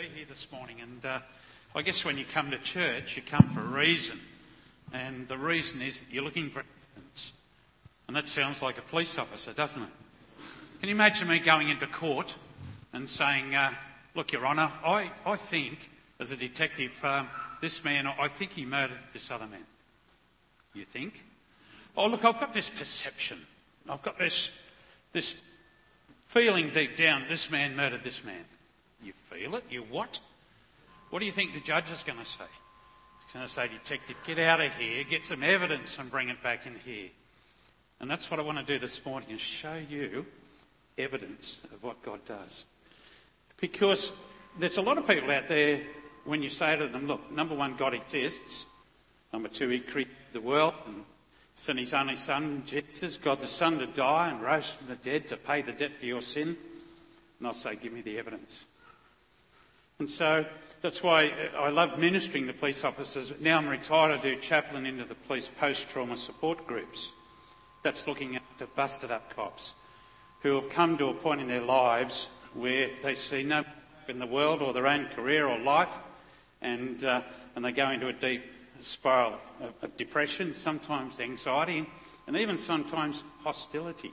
be here this morning. And uh, I guess when you come to church, you come for a reason. And the reason is that you're looking for evidence. And that sounds like a police officer, doesn't it? Can you imagine me going into court and saying, uh, Look, Your Honour, I, I think, as a detective, um, this man, I think he murdered this other man. You think? Oh, look, I've got this perception. I've got this, this feeling deep down this man murdered this man. You feel it? You what? What do you think the judge is going to say? He's going to say, Detective, get out of here, get some evidence and bring it back in here. And that's what I want to do this morning is show you evidence of what God does. Because there's a lot of people out there, when you say to them, look, number one, God exists. Number two, He created the world and sent His only Son, Jesus, God the Son, to die and rose from the dead to pay the debt for your sin. And I'll say, give me the evidence. And so that's why I love ministering to police officers. Now I'm retired, I do chaplain into the police post-trauma support groups. That's looking the busted up cops who have come to a point in their lives where they see no in the world or their own career or life and, uh, and they go into a deep spiral of, of depression, sometimes anxiety, and even sometimes hostility.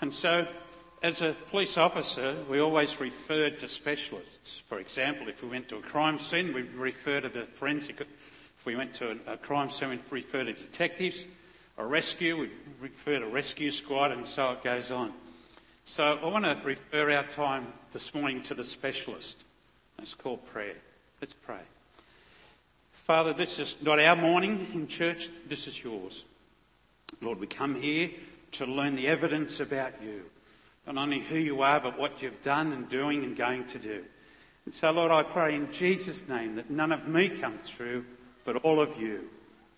And so as a police officer, we always referred to specialists. For example, if we went to a crime scene, we'd refer to the forensic. If we went to a, crime scene, we'd refer to detectives. A rescue, we'd refer to rescue squad, and so it goes on. So I want to refer our time this morning to the specialist. It's called prayer. Let's pray. Father, this is not our morning in church, this is yours. Lord, we come here to learn the evidence about you not only who you are, but what you've done and doing and going to do. And so, Lord, I pray in Jesus' name that none of me comes through, but all of you.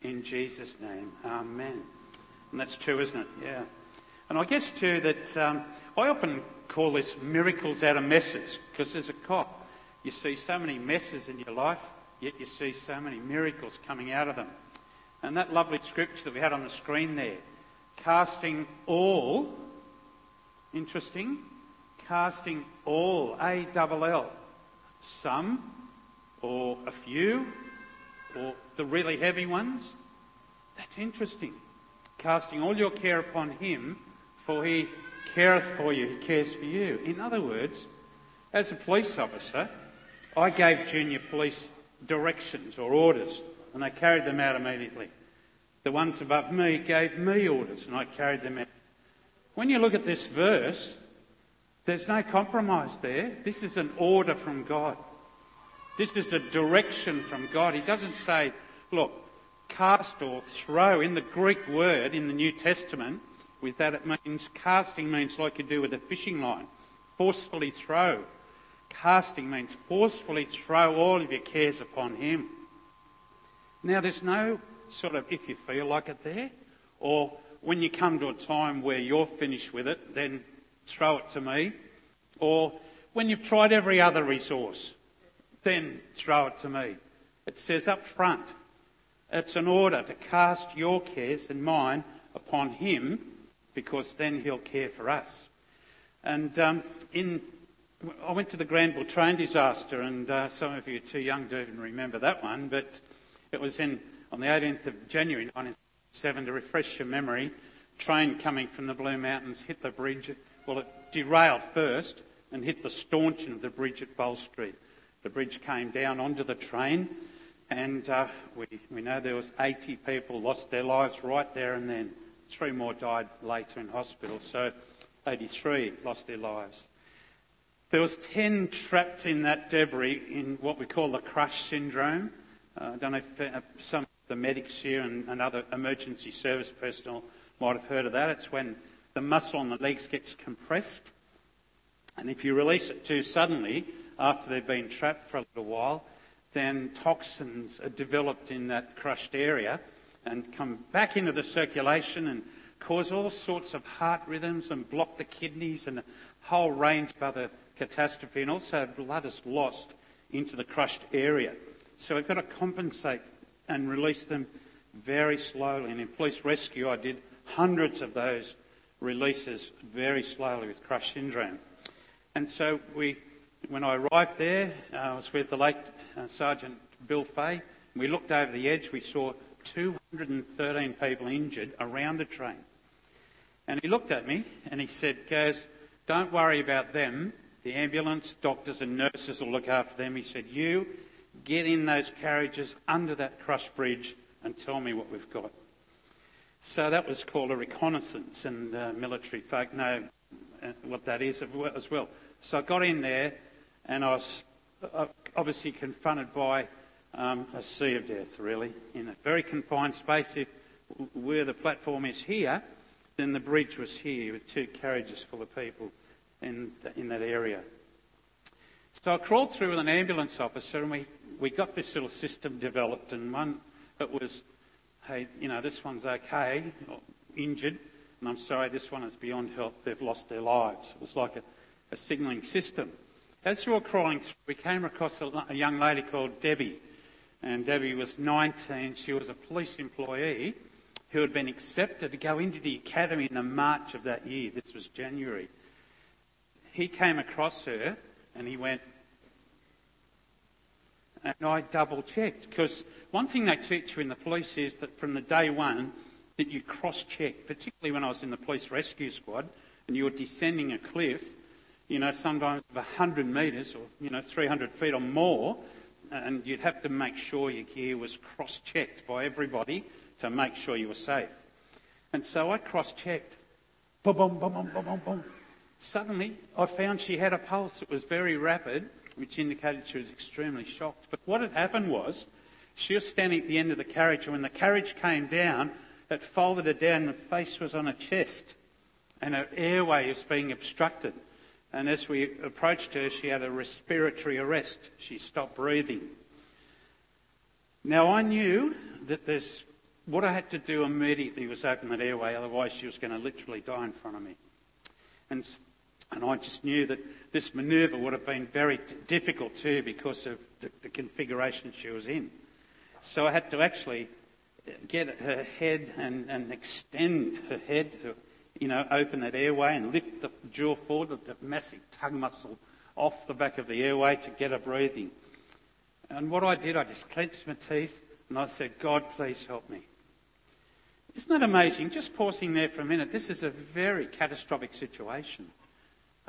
In Jesus' name, Amen. And that's true, isn't it? Yeah. And I guess too that um, I often call this miracles out of messes because as a cop, you see so many messes in your life, yet you see so many miracles coming out of them. And that lovely scripture that we had on the screen there, casting all Interesting. Casting all, A double L. Some, or a few, or the really heavy ones. That's interesting. Casting all your care upon Him, for He careth for you, He cares for you. In other words, as a police officer, I gave junior police directions or orders, and they carried them out immediately. The ones above me gave me orders, and I carried them out when you look at this verse, there's no compromise there. This is an order from God. This is a direction from God. He doesn't say, look, cast or throw. In the Greek word in the New Testament, with that it means, casting means like you do with a fishing line. Forcefully throw. Casting means forcefully throw all of your cares upon Him. Now there's no sort of if you feel like it there, or when you come to a time where you're finished with it, then throw it to me. Or when you've tried every other resource, then throw it to me. It says up front, it's an order to cast your cares and mine upon him because then he'll care for us. And um, in, I went to the Granville train disaster, and uh, some of you are too young to even remember that one, but it was in, on the 18th of January 19. Seven, to refresh your memory, train coming from the Blue Mountains hit the bridge. Well, it derailed first and hit the stanchion of the bridge at Bold Street. The bridge came down onto the train, and uh, we, we know there was 80 people lost their lives right there and then. Three more died later in hospital, so 83 lost their lives. There was 10 trapped in that debris in what we call the crush syndrome. Uh, I don't know if uh, some the medics here and, and other emergency service personnel might have heard of that. It's when the muscle on the legs gets compressed. And if you release it too suddenly, after they've been trapped for a little while, then toxins are developed in that crushed area and come back into the circulation and cause all sorts of heart rhythms and block the kidneys and a whole range of other catastrophe. And also blood is lost into the crushed area. So we've got to compensate and release them very slowly. And in police rescue, I did hundreds of those releases very slowly with crush syndrome. And so we when I arrived there, uh, I was with the late uh, Sergeant Bill Fay. We looked over the edge. We saw 213 people injured around the train. And he looked at me and he said, Gaz, don't worry about them. The ambulance, doctors and nurses will look after them. He said, you get in those carriages under that crushed bridge and tell me what we've got. So that was called a reconnaissance, and uh, military folk know uh, what that is as well. So I got in there, and I was uh, obviously confronted by um, a sea of death, really, in a very confined space. If where the platform is here, then the bridge was here with two carriages full of people in, in that area. So I crawled through with an ambulance officer, and we, we got this little system developed, and one it was, hey, you know, this one's okay, injured, and I'm sorry, this one is beyond help, they've lost their lives. It was like a, a signalling system. As we were crawling through, we came across a, a young lady called Debbie, and Debbie was 19. She was a police employee who had been accepted to go into the academy in the March of that year. This was January. He came across her and he went, and I double checked because one thing they teach you in the police is that from the day one that you cross check, particularly when I was in the police rescue squad and you were descending a cliff, you know, sometimes of 100 metres or, you know, 300 feet or more, and you'd have to make sure your gear was cross checked by everybody to make sure you were safe. And so I cross checked. Boom, boom, boom, boom, boom, boom, boom. Suddenly, I found she had a pulse that was very rapid, which indicated she was extremely shocked. But what had happened was, she was standing at the end of the carriage, and when the carriage came down, it folded her down, and her face was on her chest, and her airway was being obstructed. And as we approached her, she had a respiratory arrest. She stopped breathing. Now I knew that there's what I had to do immediately was open that airway, otherwise she was going to literally die in front of me. And, and I just knew that this manoeuvre would have been very difficult too because of the, the configuration she was in. So I had to actually get her head and, and extend her head to, you know, open that airway and lift the jaw forward, the massive tongue muscle off the back of the airway to get her breathing. And what I did, I just clenched my teeth and I said, God, please help me. Isn't that amazing? Just pausing there for a minute. This is a very catastrophic situation.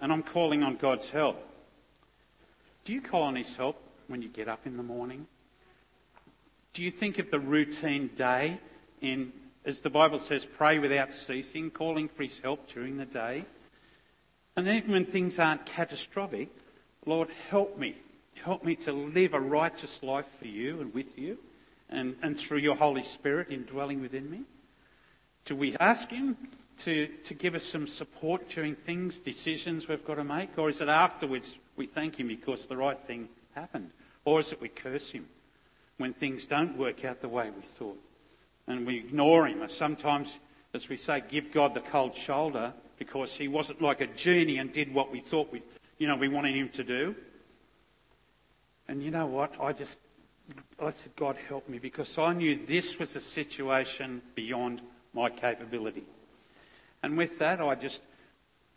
And I'm calling on God's help. Do you call on His help when you get up in the morning? Do you think of the routine day in, as the Bible says, pray without ceasing, calling for His help during the day? And even when things aren't catastrophic, Lord, help me. Help me to live a righteous life for you and with you and, and through your Holy Spirit indwelling within me. Do we ask Him to, to give us some support during things, decisions we've got to make? Or is it afterwards we thank Him because the right thing happened? Or is it we curse Him when things don't work out the way we thought? And we ignore Him. Or sometimes, as we say, give God the cold shoulder because He wasn't like a genie and did what we thought we, you know, we wanted Him to do. And you know what? I just, I said, God help me because I knew this was a situation beyond my capability. And with that, I just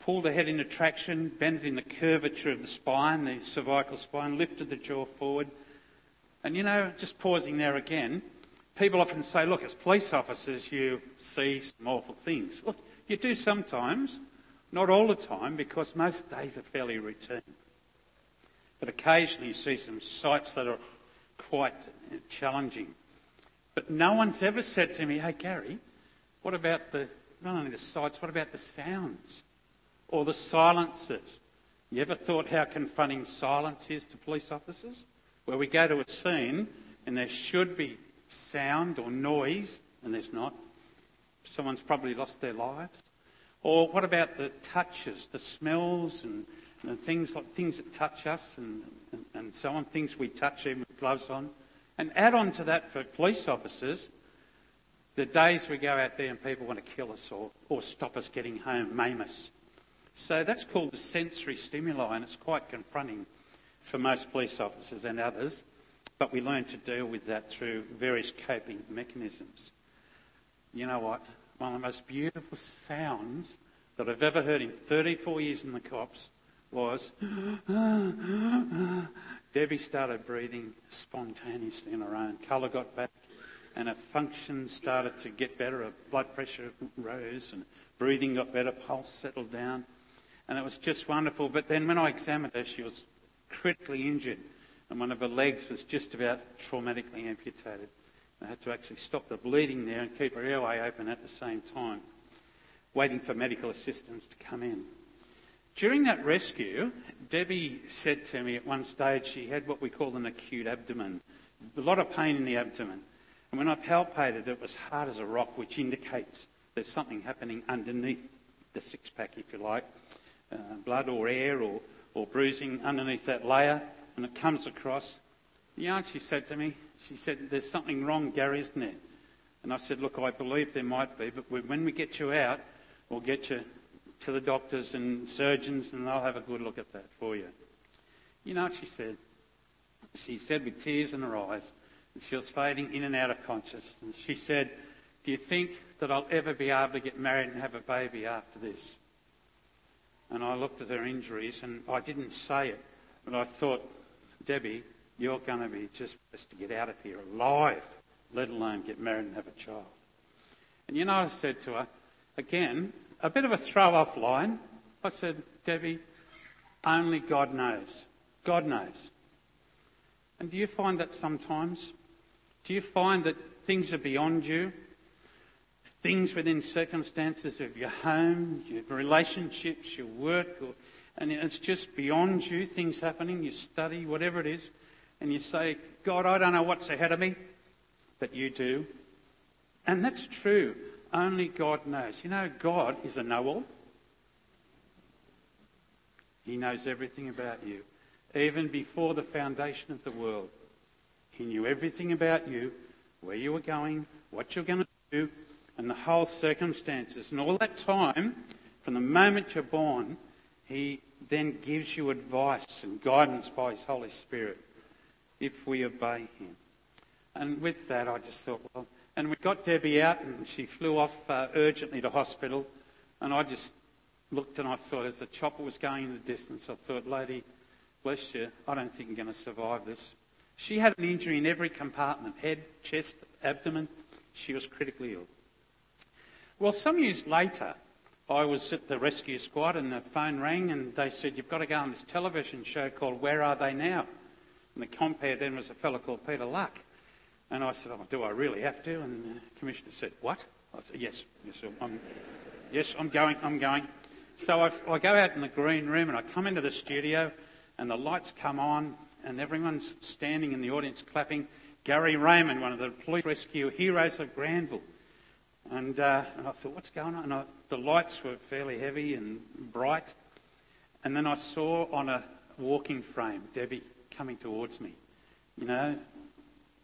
pulled the head into traction, bent it in the curvature of the spine, the cervical spine, lifted the jaw forward. And you know, just pausing there again, people often say, look, as police officers, you see some awful things. Look, you do sometimes, not all the time, because most days are fairly routine. But occasionally you see some sights that are quite challenging. But no one's ever said to me, hey, Gary, what about the, not only the sights, what about the sounds? Or the silences? You ever thought how confronting silence is to police officers? Where we go to a scene and there should be sound or noise and there's not. Someone's probably lost their lives. Or what about the touches, the smells and, and things like things that touch us and, and, and so on, things we touch even with gloves on. And add on to that for police officers, the days we go out there and people want to kill us or, or stop us getting home, maim us. So that's called the sensory stimuli, and it's quite confronting for most police officers and others. But we learn to deal with that through various coping mechanisms. You know what? One of the most beautiful sounds that I've ever heard in 34 years in the cops was Debbie started breathing spontaneously on her own. Colour got back and her function started to get better. Her blood pressure rose and breathing got better, pulse settled down. And it was just wonderful. But then when I examined her, she was critically injured and one of her legs was just about traumatically amputated. I had to actually stop the bleeding there and keep her airway open at the same time, waiting for medical assistance to come in. During that rescue, Debbie said to me at one stage she had what we call an acute abdomen, a lot of pain in the abdomen. And when I palpated, it was hard as a rock, which indicates there's something happening underneath the six pack, if you like, uh, blood or air or, or bruising underneath that layer, and it comes across. The she said to me, she said, There's something wrong, Gary, isn't there? And I said, Look, I believe there might be, but when we get you out, we'll get you to the doctors and surgeons and they'll have a good look at that for you. You know what she said? She said with tears in her eyes, she was fading in and out of consciousness. She said, Do you think that I'll ever be able to get married and have a baby after this? And I looked at her injuries and I didn't say it, but I thought, Debbie, you're going to be just blessed to get out of here alive, let alone get married and have a child. And you know, I said to her, again, a bit of a throw off line. I said, Debbie, only God knows. God knows. And do you find that sometimes? Do you find that things are beyond you? Things within circumstances of your home, your relationships, your work, or, and it's just beyond you, things happening, you study, whatever it is, and you say, God, I don't know what's ahead of me, but you do. And that's true. Only God knows. You know, God is a know all. He knows everything about you. Even before the foundation of the world, He knew everything about you, where you were going, what you're going to do, and the whole circumstances. And all that time, from the moment you're born, He then gives you advice and guidance by His Holy Spirit if we obey Him. And with that, I just thought, well, and we got Debbie out and she flew off uh, urgently to hospital. And I just looked and I thought, as the chopper was going in the distance, I thought, lady, bless you, I don't think you're going to survive this. She had an injury in every compartment head, chest, abdomen. She was critically ill. Well, some years later, I was at the rescue squad and the phone rang and they said, You've got to go on this television show called Where Are They Now? And the compere then was a fellow called Peter Luck. And I said, oh, do I really have to? And the commissioner said, what? I said, yes, yes, I'm, yes, I'm going, I'm going. So I, I go out in the green room and I come into the studio and the lights come on and everyone's standing in the audience clapping. Gary Raymond, one of the police rescue heroes of Granville. And, uh, and I thought, what's going on? And I, the lights were fairly heavy and bright. And then I saw on a walking frame Debbie coming towards me. You know,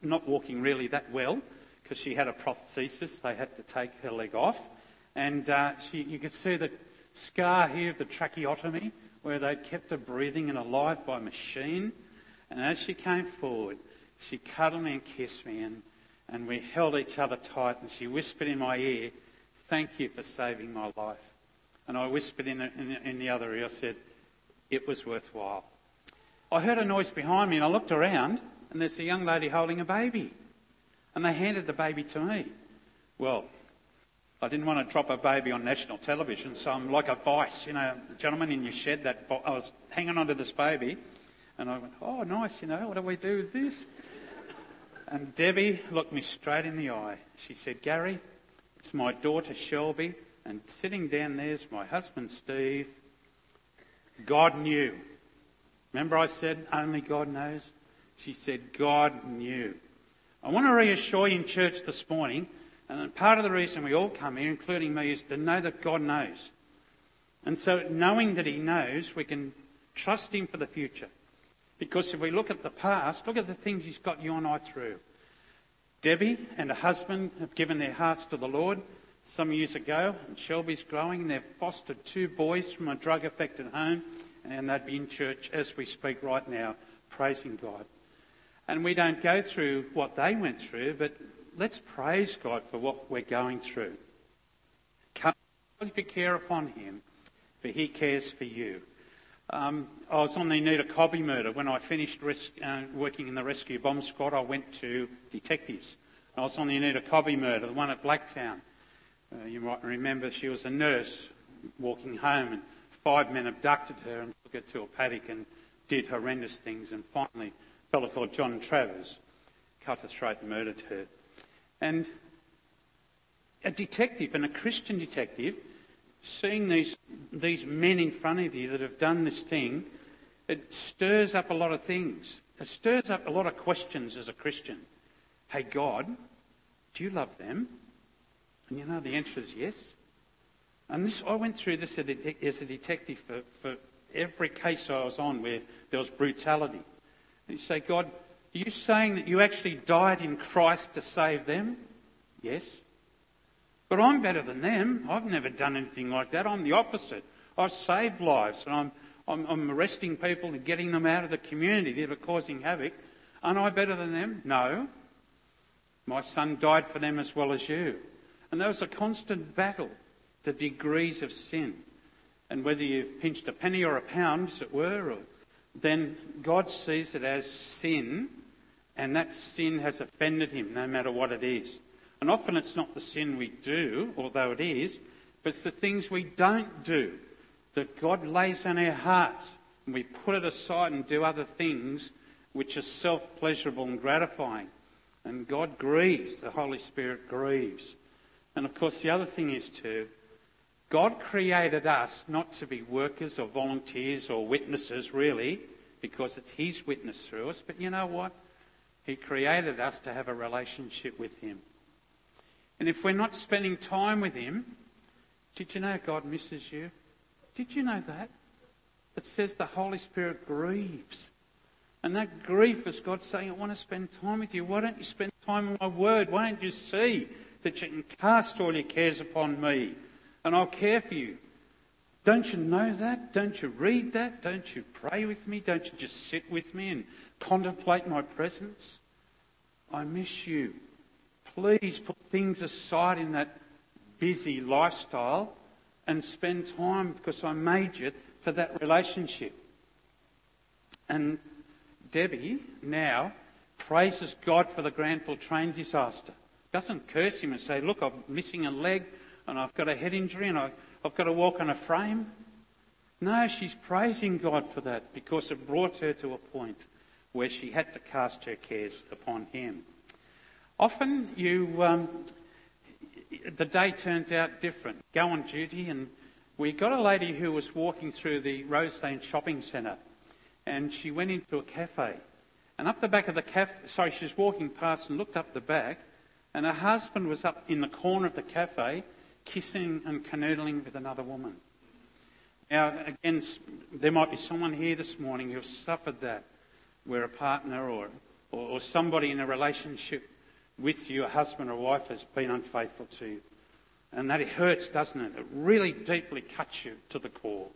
not walking really that well because she had a prosthesis. They had to take her leg off. And uh, she, you could see the scar here of the tracheotomy where they'd kept her breathing and alive by machine. And as she came forward, she cuddled me and kissed me and, and we held each other tight and she whispered in my ear, thank you for saving my life. And I whispered in, in, in the other ear, I said, it was worthwhile. I heard a noise behind me and I looked around and there's a young lady holding a baby. And they handed the baby to me. Well, I didn't want to drop a baby on national television, so I'm like a vice, you know, gentleman in your shed that I was hanging onto this baby. And I went, oh, nice, you know, what do we do with this? And Debbie looked me straight in the eye. She said, Gary, it's my daughter Shelby, and sitting down there's my husband Steve. God knew. Remember I said only God knows? She said, God knew. I want to reassure you in church this morning, and part of the reason we all come here, including me, is to know that God knows. And so, knowing that He knows, we can trust Him for the future. Because if we look at the past, look at the things He's got you and I through. Debbie and her husband have given their hearts to the Lord some years ago, and Shelby's growing. They've fostered two boys from a drug affected home, and they'd be in church as we speak right now, praising God. And we don't go through what they went through, but let's praise God for what we're going through. Come your care upon Him, for He cares for you. Um, I was on the Anita Cobby murder. When I finished res- uh, working in the rescue bomb squad, I went to detectives. I was on the Anita Cobby murder, the one at Blacktown. Uh, you might remember she was a nurse walking home, and five men abducted her and took her to a paddock and did horrendous things. And finally, a fellow called John Travers cut her throat and murdered her. And a detective, and a Christian detective, seeing these, these men in front of you that have done this thing, it stirs up a lot of things. It stirs up a lot of questions as a Christian. Hey, God, do you love them? And you know, the answer is yes. And this, I went through this as a detective for, for every case I was on where there was brutality. And you say, God, are you saying that you actually died in Christ to save them? Yes. But I'm better than them. I've never done anything like that. I'm the opposite. I've saved lives and I'm, I'm, I'm arresting people and getting them out of the community that are causing havoc. Aren't I better than them? No. My son died for them as well as you. And there was a constant battle, the degrees of sin. And whether you've pinched a penny or a pound, as it were, or, then God sees it as sin, and that sin has offended him, no matter what it is. And often it's not the sin we do, although it is, but it's the things we don't do that God lays on our hearts. And we put it aside and do other things which are self pleasurable and gratifying. And God grieves, the Holy Spirit grieves. And of course, the other thing is too, God created us not to be workers or volunteers or witnesses, really, because it's His witness through us. But you know what? He created us to have a relationship with Him. And if we're not spending time with Him, did you know God misses you? Did you know that? It says the Holy Spirit grieves. And that grief is God saying, I want to spend time with you. Why don't you spend time in my word? Why don't you see that you can cast all your cares upon me and I'll care for you? Don't you know that? Don't you read that? Don't you pray with me? Don't you just sit with me and contemplate my presence? I miss you. Please put things aside in that busy lifestyle and spend time because I made you for that relationship. And Debbie now praises God for the Granville train disaster. Doesn't curse him and say, Look, I'm missing a leg and I've got a head injury and I, I've got to walk on a frame. No, she's praising God for that because it brought her to a point where she had to cast her cares upon Him. Often you, um, the day turns out different. Go on duty and we got a lady who was walking through the Roselands shopping centre and she went into a cafe. And up the back of the cafe, sorry, she was walking past and looked up the back and her husband was up in the corner of the cafe kissing and canoodling with another woman. Now, again, there might be someone here this morning who's suffered that, where a partner or, or, or somebody in a relationship with you, a husband or wife, has been unfaithful to you. And that it hurts, doesn't it? It really deeply cuts you to the core.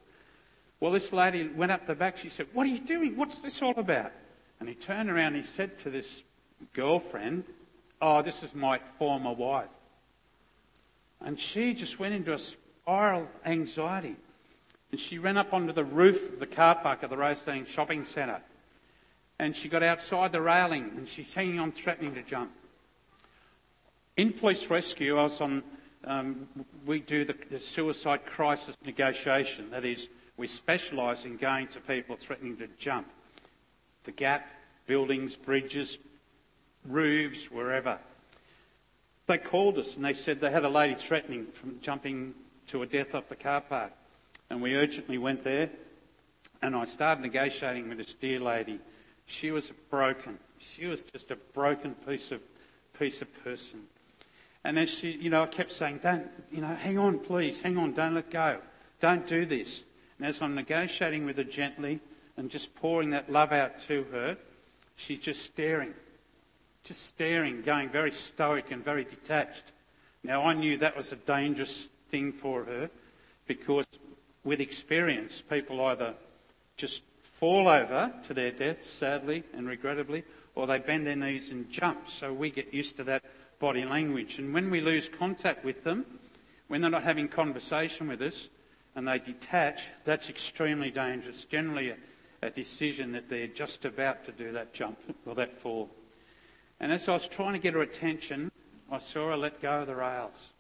Well, this lady went up the back. She said, What are you doing? What's this all about? And he turned around and he said to this girlfriend, Oh, this is my former wife. And she just went into a spiral anxiety. And she ran up onto the roof of the car park of the Roselands shopping centre. And she got outside the railing and she's hanging on, threatening to jump. In police rescue, I was on, um, we do the, the suicide crisis negotiation. That is, we specialise in going to people threatening to jump. The gap, buildings, bridges, roofs, wherever. They called us and they said they had a lady threatening from jumping to a death off the car park. And we urgently went there and I started negotiating with this dear lady. She was broken. She was just a broken piece of piece of person. And as she, you know, I kept saying, don't, you know, hang on, please, hang on, don't let go. Don't do this. And as I'm negotiating with her gently and just pouring that love out to her, she's just staring just staring, going very stoic and very detached. Now, I knew that was a dangerous thing for her because with experience, people either just fall over to their deaths, sadly and regrettably, or they bend their knees and jump. So we get used to that body language. And when we lose contact with them, when they're not having conversation with us, and they detach, that's extremely dangerous. Generally, a, a decision that they're just about to do that jump or that fall. And as I was trying to get her attention, I saw her let go of the rails.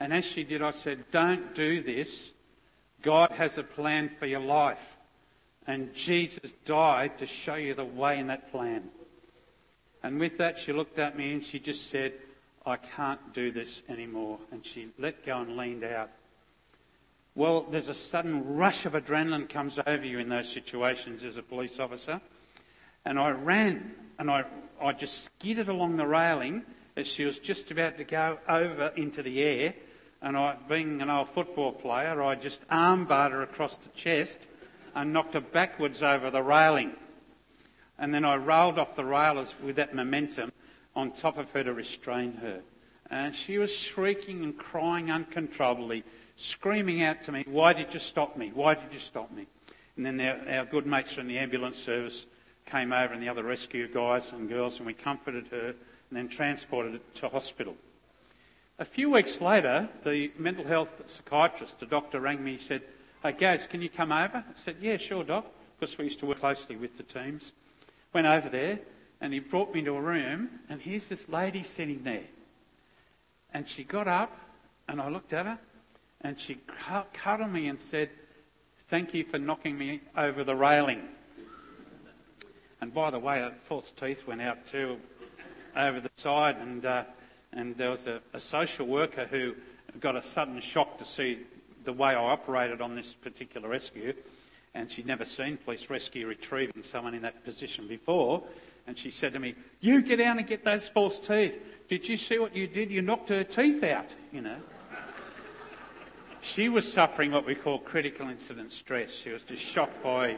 And as she did, I said, Don't do this. God has a plan for your life. And Jesus died to show you the way in that plan. And with that, she looked at me and she just said, I can't do this anymore. And she let go and leaned out. Well, there's a sudden rush of adrenaline comes over you in those situations as a police officer. And I ran and I, I just skidded along the railing as she was just about to go over into the air. And I, being an old football player, I just armbarred her across the chest and knocked her backwards over the railing. And then I rolled off the railers with that momentum on top of her to restrain her. And she was shrieking and crying uncontrollably, screaming out to me, Why did you stop me? Why did you stop me? And then our, our good mates from the ambulance service came over and the other rescue guys and girls, and we comforted her and then transported her to hospital. A few weeks later, the mental health psychiatrist, the doctor, rang me. He said, Hey, Gaz, can you come over? I said, Yeah, sure, Doc, because we used to work closely with the teams. Went over there, and he brought me to a room, and here's this lady sitting there. And she got up, and I looked at her, and she cuddled me and said, Thank you for knocking me over the railing. And by the way, her false teeth went out too over the side, and, uh, and there was a, a social worker who got a sudden shock to see the way I operated on this particular rescue. And she'd never seen police rescue retrieving someone in that position before. And she said to me, You get down and get those false teeth. Did you see what you did? You knocked her teeth out, you know. she was suffering what we call critical incident stress. She was just shocked by.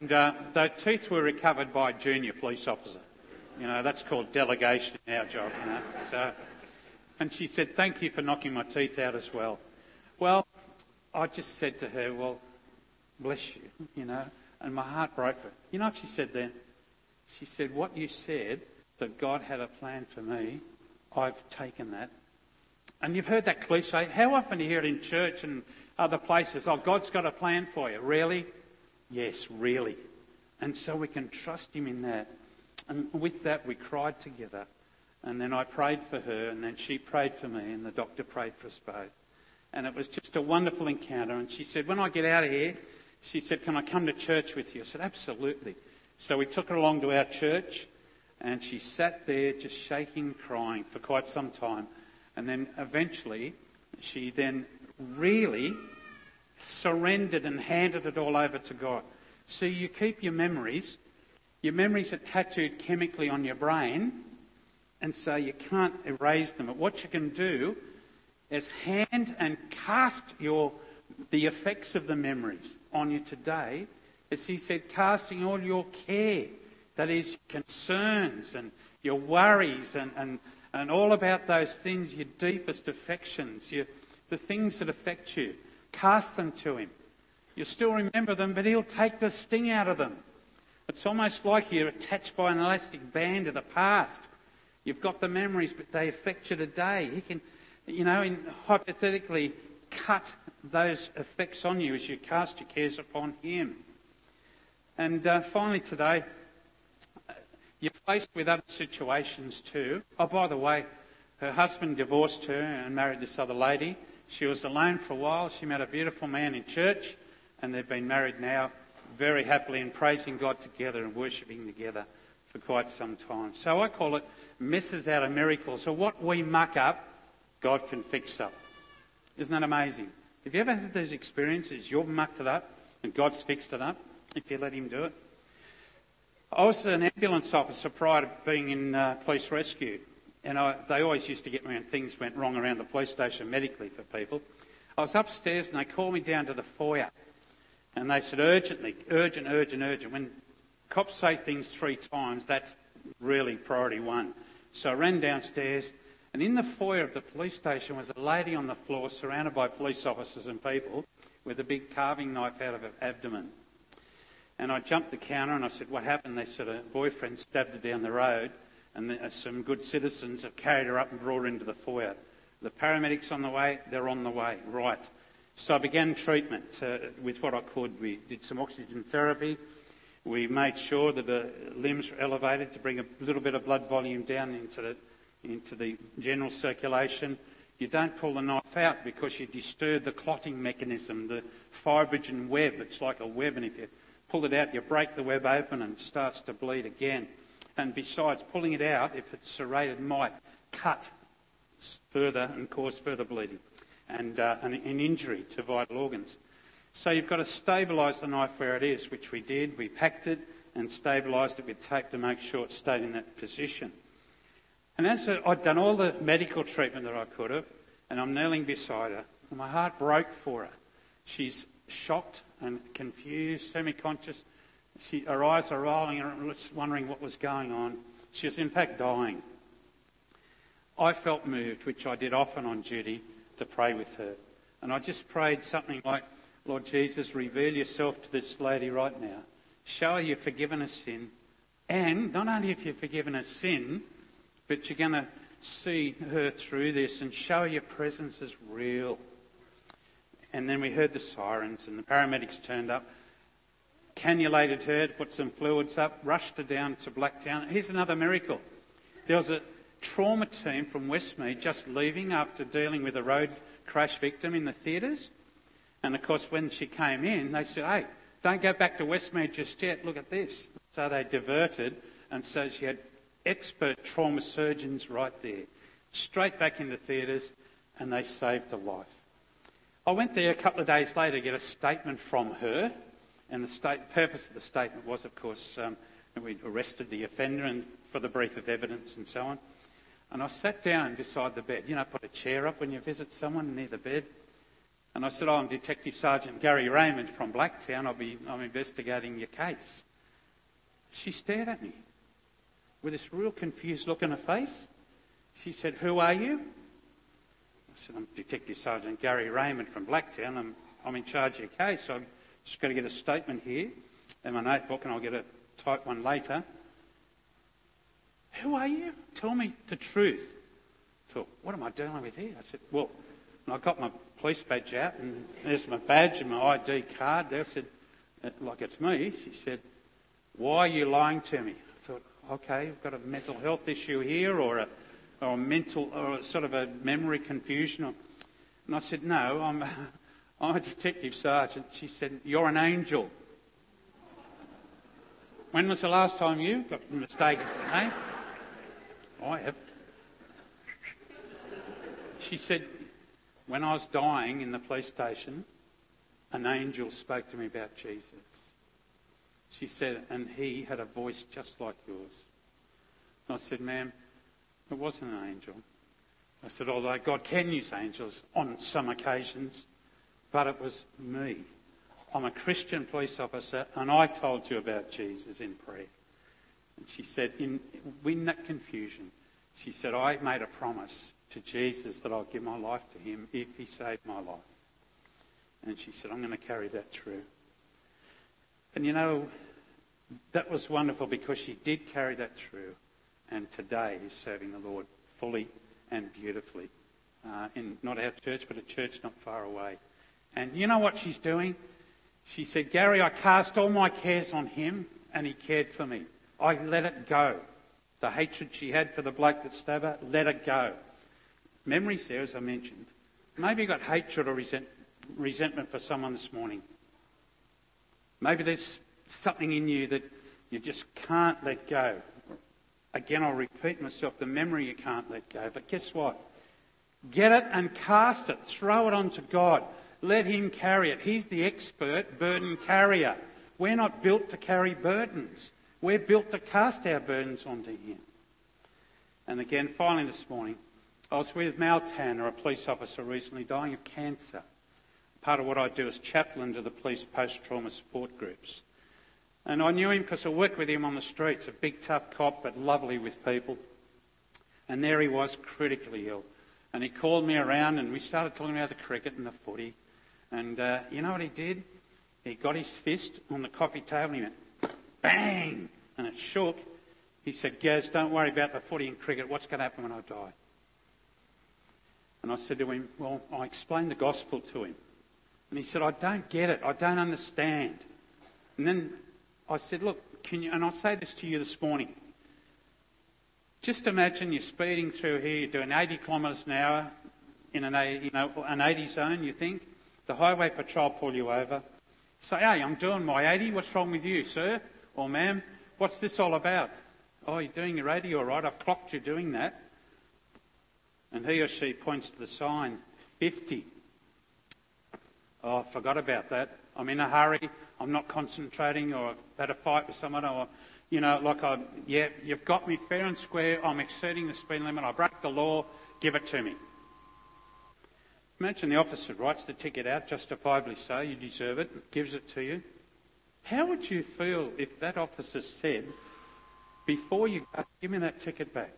And uh, the teeth were recovered by a junior police officer. You know, that's called delegation in our job, you know. So, and she said, Thank you for knocking my teeth out as well. Well, I just said to her, Well, bless you, you know, and my heart broke for her. You know what she said then? She said, What you said, that God had a plan for me, I've taken that. And you've heard that cliche. How often do you hear it in church and other places? Oh, God's got a plan for you. Really? Yes, really. And so we can trust Him in that. And with that, we cried together. And then I prayed for her, and then she prayed for me, and the doctor prayed for us both. And it was just a wonderful encounter. And she said, When I get out of here, she said, Can I come to church with you? I said, Absolutely. So we took her along to our church, and she sat there just shaking, crying for quite some time. And then eventually, she then really surrendered and handed it all over to God. So you keep your memories. Your memories are tattooed chemically on your brain, and so you can't erase them. But what you can do is hand and cast your, the effects of the memories on you today. As he said, casting all your care, that is, concerns and your worries and, and, and all about those things, your deepest affections, your, the things that affect you, cast them to him. You'll still remember them, but he'll take the sting out of them. It's almost like you're attached by an elastic band to the past. You've got the memories, but they affect you today. He can, you know, in, hypothetically cut those effects on you as you cast your cares upon Him. And uh, finally, today, you're faced with other situations too. Oh, by the way, her husband divorced her and married this other lady. She was alone for a while. She met a beautiful man in church, and they've been married now very happily and praising God together and worshipping together for quite some time. So I call it misses out of miracles. So what we muck up, God can fix up. Isn't that amazing? Have you ever had those experiences? You've mucked it up and God's fixed it up if you let Him do it. I was an ambulance officer prior to being in uh, police rescue, and I, they always used to get me when things went wrong around the police station medically for people. I was upstairs and they called me down to the foyer, and they said urgently, urgent, urgent, urgent. When cops say things three times, that's really priority one. So I ran downstairs and in the foyer of the police station was a lady on the floor surrounded by police officers and people with a big carving knife out of her abdomen. And I jumped the counter and I said, What happened? They said, A boyfriend stabbed her down the road, and some good citizens have carried her up and brought her into the foyer. The paramedics on the way, they're on the way. Right. So I began treatment uh, with what I could. We did some oxygen therapy. We made sure that the limbs were elevated to bring a little bit of blood volume down into the, into the general circulation. You don't pull the knife out because you disturb the clotting mechanism, the fibrogen web. It's like a web, and if you pull it out, you break the web open and it starts to bleed again. And besides, pulling it out, if it's serrated, might cut further and cause further bleeding and uh, an, an injury to vital organs. So you've got to stabilise the knife where it is, which we did. We packed it and stabilised it with tape to make sure it stayed in that position. And as I'd done all the medical treatment that I could have, and I'm kneeling beside her, and my heart broke for her. She's shocked and confused, semi-conscious. She, her eyes are rolling and wondering what was going on. She was in fact dying. I felt moved, which I did often on duty, to pray with her. And I just prayed something like, Lord Jesus, reveal yourself to this lady right now. Show her you've forgiven her sin. And not only have you forgiven her sin, but you're going to see her through this and show your presence is real. And then we heard the sirens and the paramedics turned up, cannulated her, put some fluids up, rushed her down to Blacktown. Here's another miracle. There was a trauma team from Westmead just leaving after dealing with a road crash victim in the theatres. And of course, when she came in, they said, hey, don't go back to Westmead just yet. Look at this. So they diverted, and so she had expert trauma surgeons right there. Straight back in the theatres, and they saved a life. I went there a couple of days later to get a statement from her, and the state, purpose of the statement was, of course, um, we'd arrested the offender and for the brief of evidence and so on. And I sat down beside the bed. You know, put a chair up when you visit someone near the bed. And I said, oh, I'm Detective Sergeant Gary Raymond from Blacktown. I'll be, I'm investigating your case. She stared at me with this real confused look on her face. She said, Who are you? I said, I'm Detective Sergeant Gary Raymond from Blacktown. I'm, I'm in charge of your case. I've just got to get a statement here in my notebook and I'll get a type one later. Who are you? Tell me the truth. I thought, what am I dealing with here? I said, Well, I got my police badge out, and there's my badge and my ID card. There I said, uh, Like it's me. She said, Why are you lying to me? Okay, I've got a mental health issue here, or a, or a mental, or a sort of a memory confusion. And I said, No, I'm, I'm a detective sergeant. She said, You're an angel. When was the last time you got mistaken for name? I have. She said, when I was dying in the police station, an angel spoke to me about Jesus. She said, and he had a voice just like yours. And I said, ma'am, it wasn't an angel. I said, although God can use angels on some occasions, but it was me. I'm a Christian police officer, and I told you about Jesus in prayer. And she said, in, in that confusion, she said, I made a promise to Jesus that I'll give my life to him if he saved my life. And she said, I'm going to carry that through. And you know, that was wonderful because she did carry that through. And today is serving the Lord fully and beautifully. Uh, in not our church, but a church not far away. And you know what she's doing? She said, Gary, I cast all my cares on him and he cared for me. I let it go. The hatred she had for the bloke that stabbed her, let it go. Memories there, as I mentioned. Maybe you got hatred or resent, resentment for someone this morning. Maybe there's something in you that you just can't let go. Again, I'll repeat myself the memory you can't let go. But guess what? Get it and cast it. Throw it onto God. Let Him carry it. He's the expert burden carrier. We're not built to carry burdens. We're built to cast our burdens onto Him. And again, finally this morning, I was with Mal Tanner, a police officer recently dying of cancer. Part of what I do is chaplain to the police post-trauma support groups. And I knew him because I worked with him on the streets, a big tough cop, but lovely with people. And there he was, critically ill. And he called me around and we started talking about the cricket and the footy. And uh, you know what he did? He got his fist on the coffee table and he went, bang, and it shook. He said, Gaz, don't worry about the footy and cricket. What's going to happen when I die? And I said to him, Well, I explained the gospel to him. And he said, I don't get it. I don't understand. And then I said, Look, can you, and I'll say this to you this morning. Just imagine you're speeding through here, you're doing 80 kilometres an hour in an, you know, an 80 zone, you think. The highway patrol pull you over. Say, hey, I'm doing my 80. What's wrong with you, sir? Or ma'am? What's this all about? Oh, you're doing your 80 all right. I've clocked you doing that. And he or she points to the sign, 50. Oh, I forgot about that. I'm in a hurry. I'm not concentrating or I've had a fight with someone or, you know, like I, yeah, you've got me fair and square. I'm exceeding the speed limit. I broke the law. Give it to me. Imagine the officer writes the ticket out, justifiably so, you deserve it, gives it to you. How would you feel if that officer said, before you go, give me that ticket back?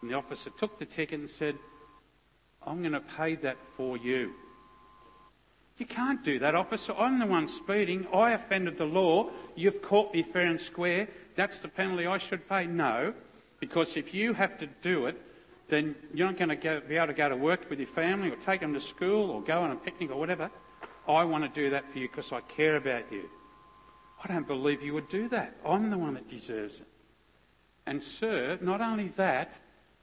And the officer took the ticket and said, I'm going to pay that for you. You can't do that, officer. I'm the one speeding. I offended the law. You've caught me fair and square. That's the penalty I should pay. No, because if you have to do it, then you're not going to go, be able to go to work with your family or take them to school or go on a picnic or whatever. I want to do that for you because I care about you. I don't believe you would do that. I'm the one that deserves it. And, sir, not only that,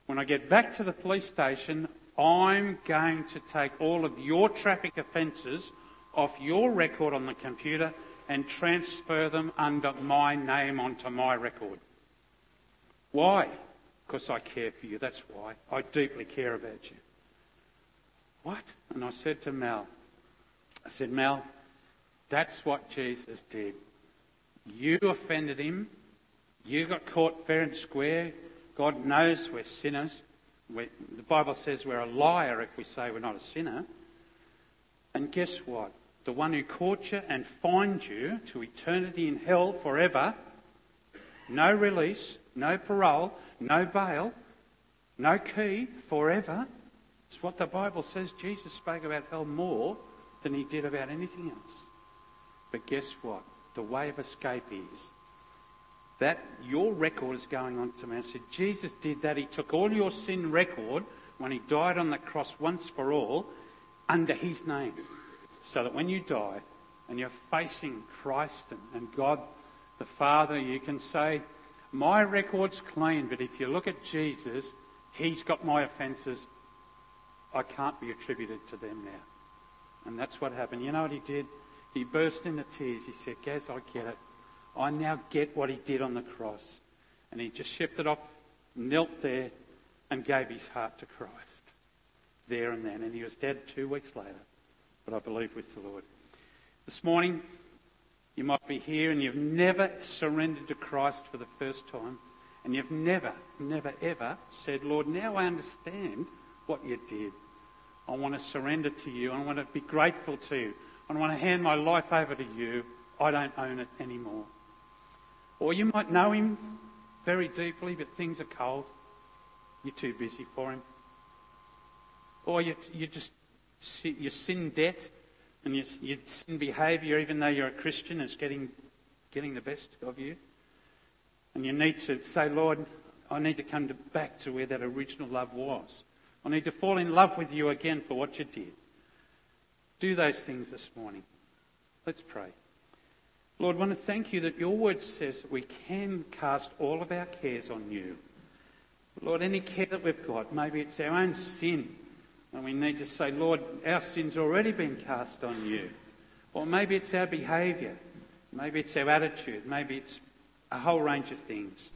when I get back to the police station, I'm going to take all of your traffic offences off your record on the computer and transfer them under my name onto my record. Why? Because I care for you. That's why. I deeply care about you. What? And I said to Mel, I said, Mel, that's what Jesus did. You offended him. You got caught fair and square. God knows we're sinners. We're, the Bible says we're a liar if we say we're not a sinner. And guess what? The one who caught you and fined you to eternity in hell forever, no release, no parole, no bail, no key, forever. It's what the Bible says. Jesus spoke about hell more than he did about anything else. But guess what? The way of escape is that your record is going on to me. I said, Jesus did that. He took all your sin record when he died on the cross once for all under his name. So that when you die and you're facing Christ and, and God the Father, you can say, my record's clean, but if you look at Jesus, he's got my offences. I can't be attributed to them now. And that's what happened. You know what he did? He burst into tears. He said, Gaz, I get it. I now get what he did on the cross. And he just shifted off, knelt there, and gave his heart to Christ there and then. And he was dead two weeks later. But I believe with the Lord. This morning, you might be here and you've never surrendered to Christ for the first time. And you've never, never, ever said, Lord, now I understand what you did. I want to surrender to you. I want to be grateful to you. I want to hand my life over to you. I don't own it anymore. Or you might know him very deeply, but things are cold. You're too busy for him. Or you, you just, your sin debt and your, your sin behaviour, even though you're a Christian, is getting, getting the best of you. And you need to say, Lord, I need to come to, back to where that original love was. I need to fall in love with you again for what you did. Do those things this morning. Let's pray. Lord, I want to thank you that your word says that we can cast all of our cares on you. Lord, any care that we've got, maybe it's our own sin, and we need to say, Lord, our sin's already been cast on you. Or maybe it's our behaviour. Maybe it's our attitude. Maybe it's a whole range of things.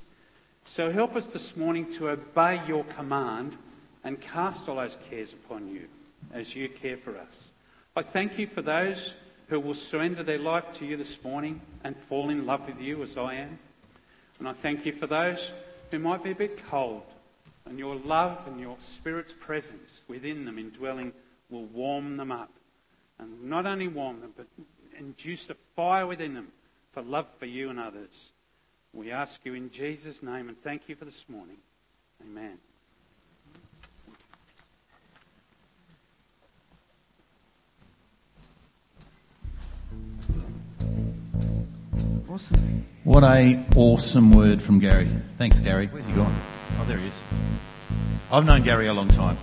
So help us this morning to obey your command and cast all those cares upon you as you care for us. I thank you for those who will surrender their life to you this morning and fall in love with you as I am. And I thank you for those who might be a bit cold and your love and your Spirit's presence within them, indwelling, will warm them up. And not only warm them, but induce a fire within them for love for you and others. We ask you in Jesus' name and thank you for this morning. Amen. Awesome. What a awesome word from Gary. Thanks, Gary. Where's he gone? Oh, there he is. I've known Gary a long time.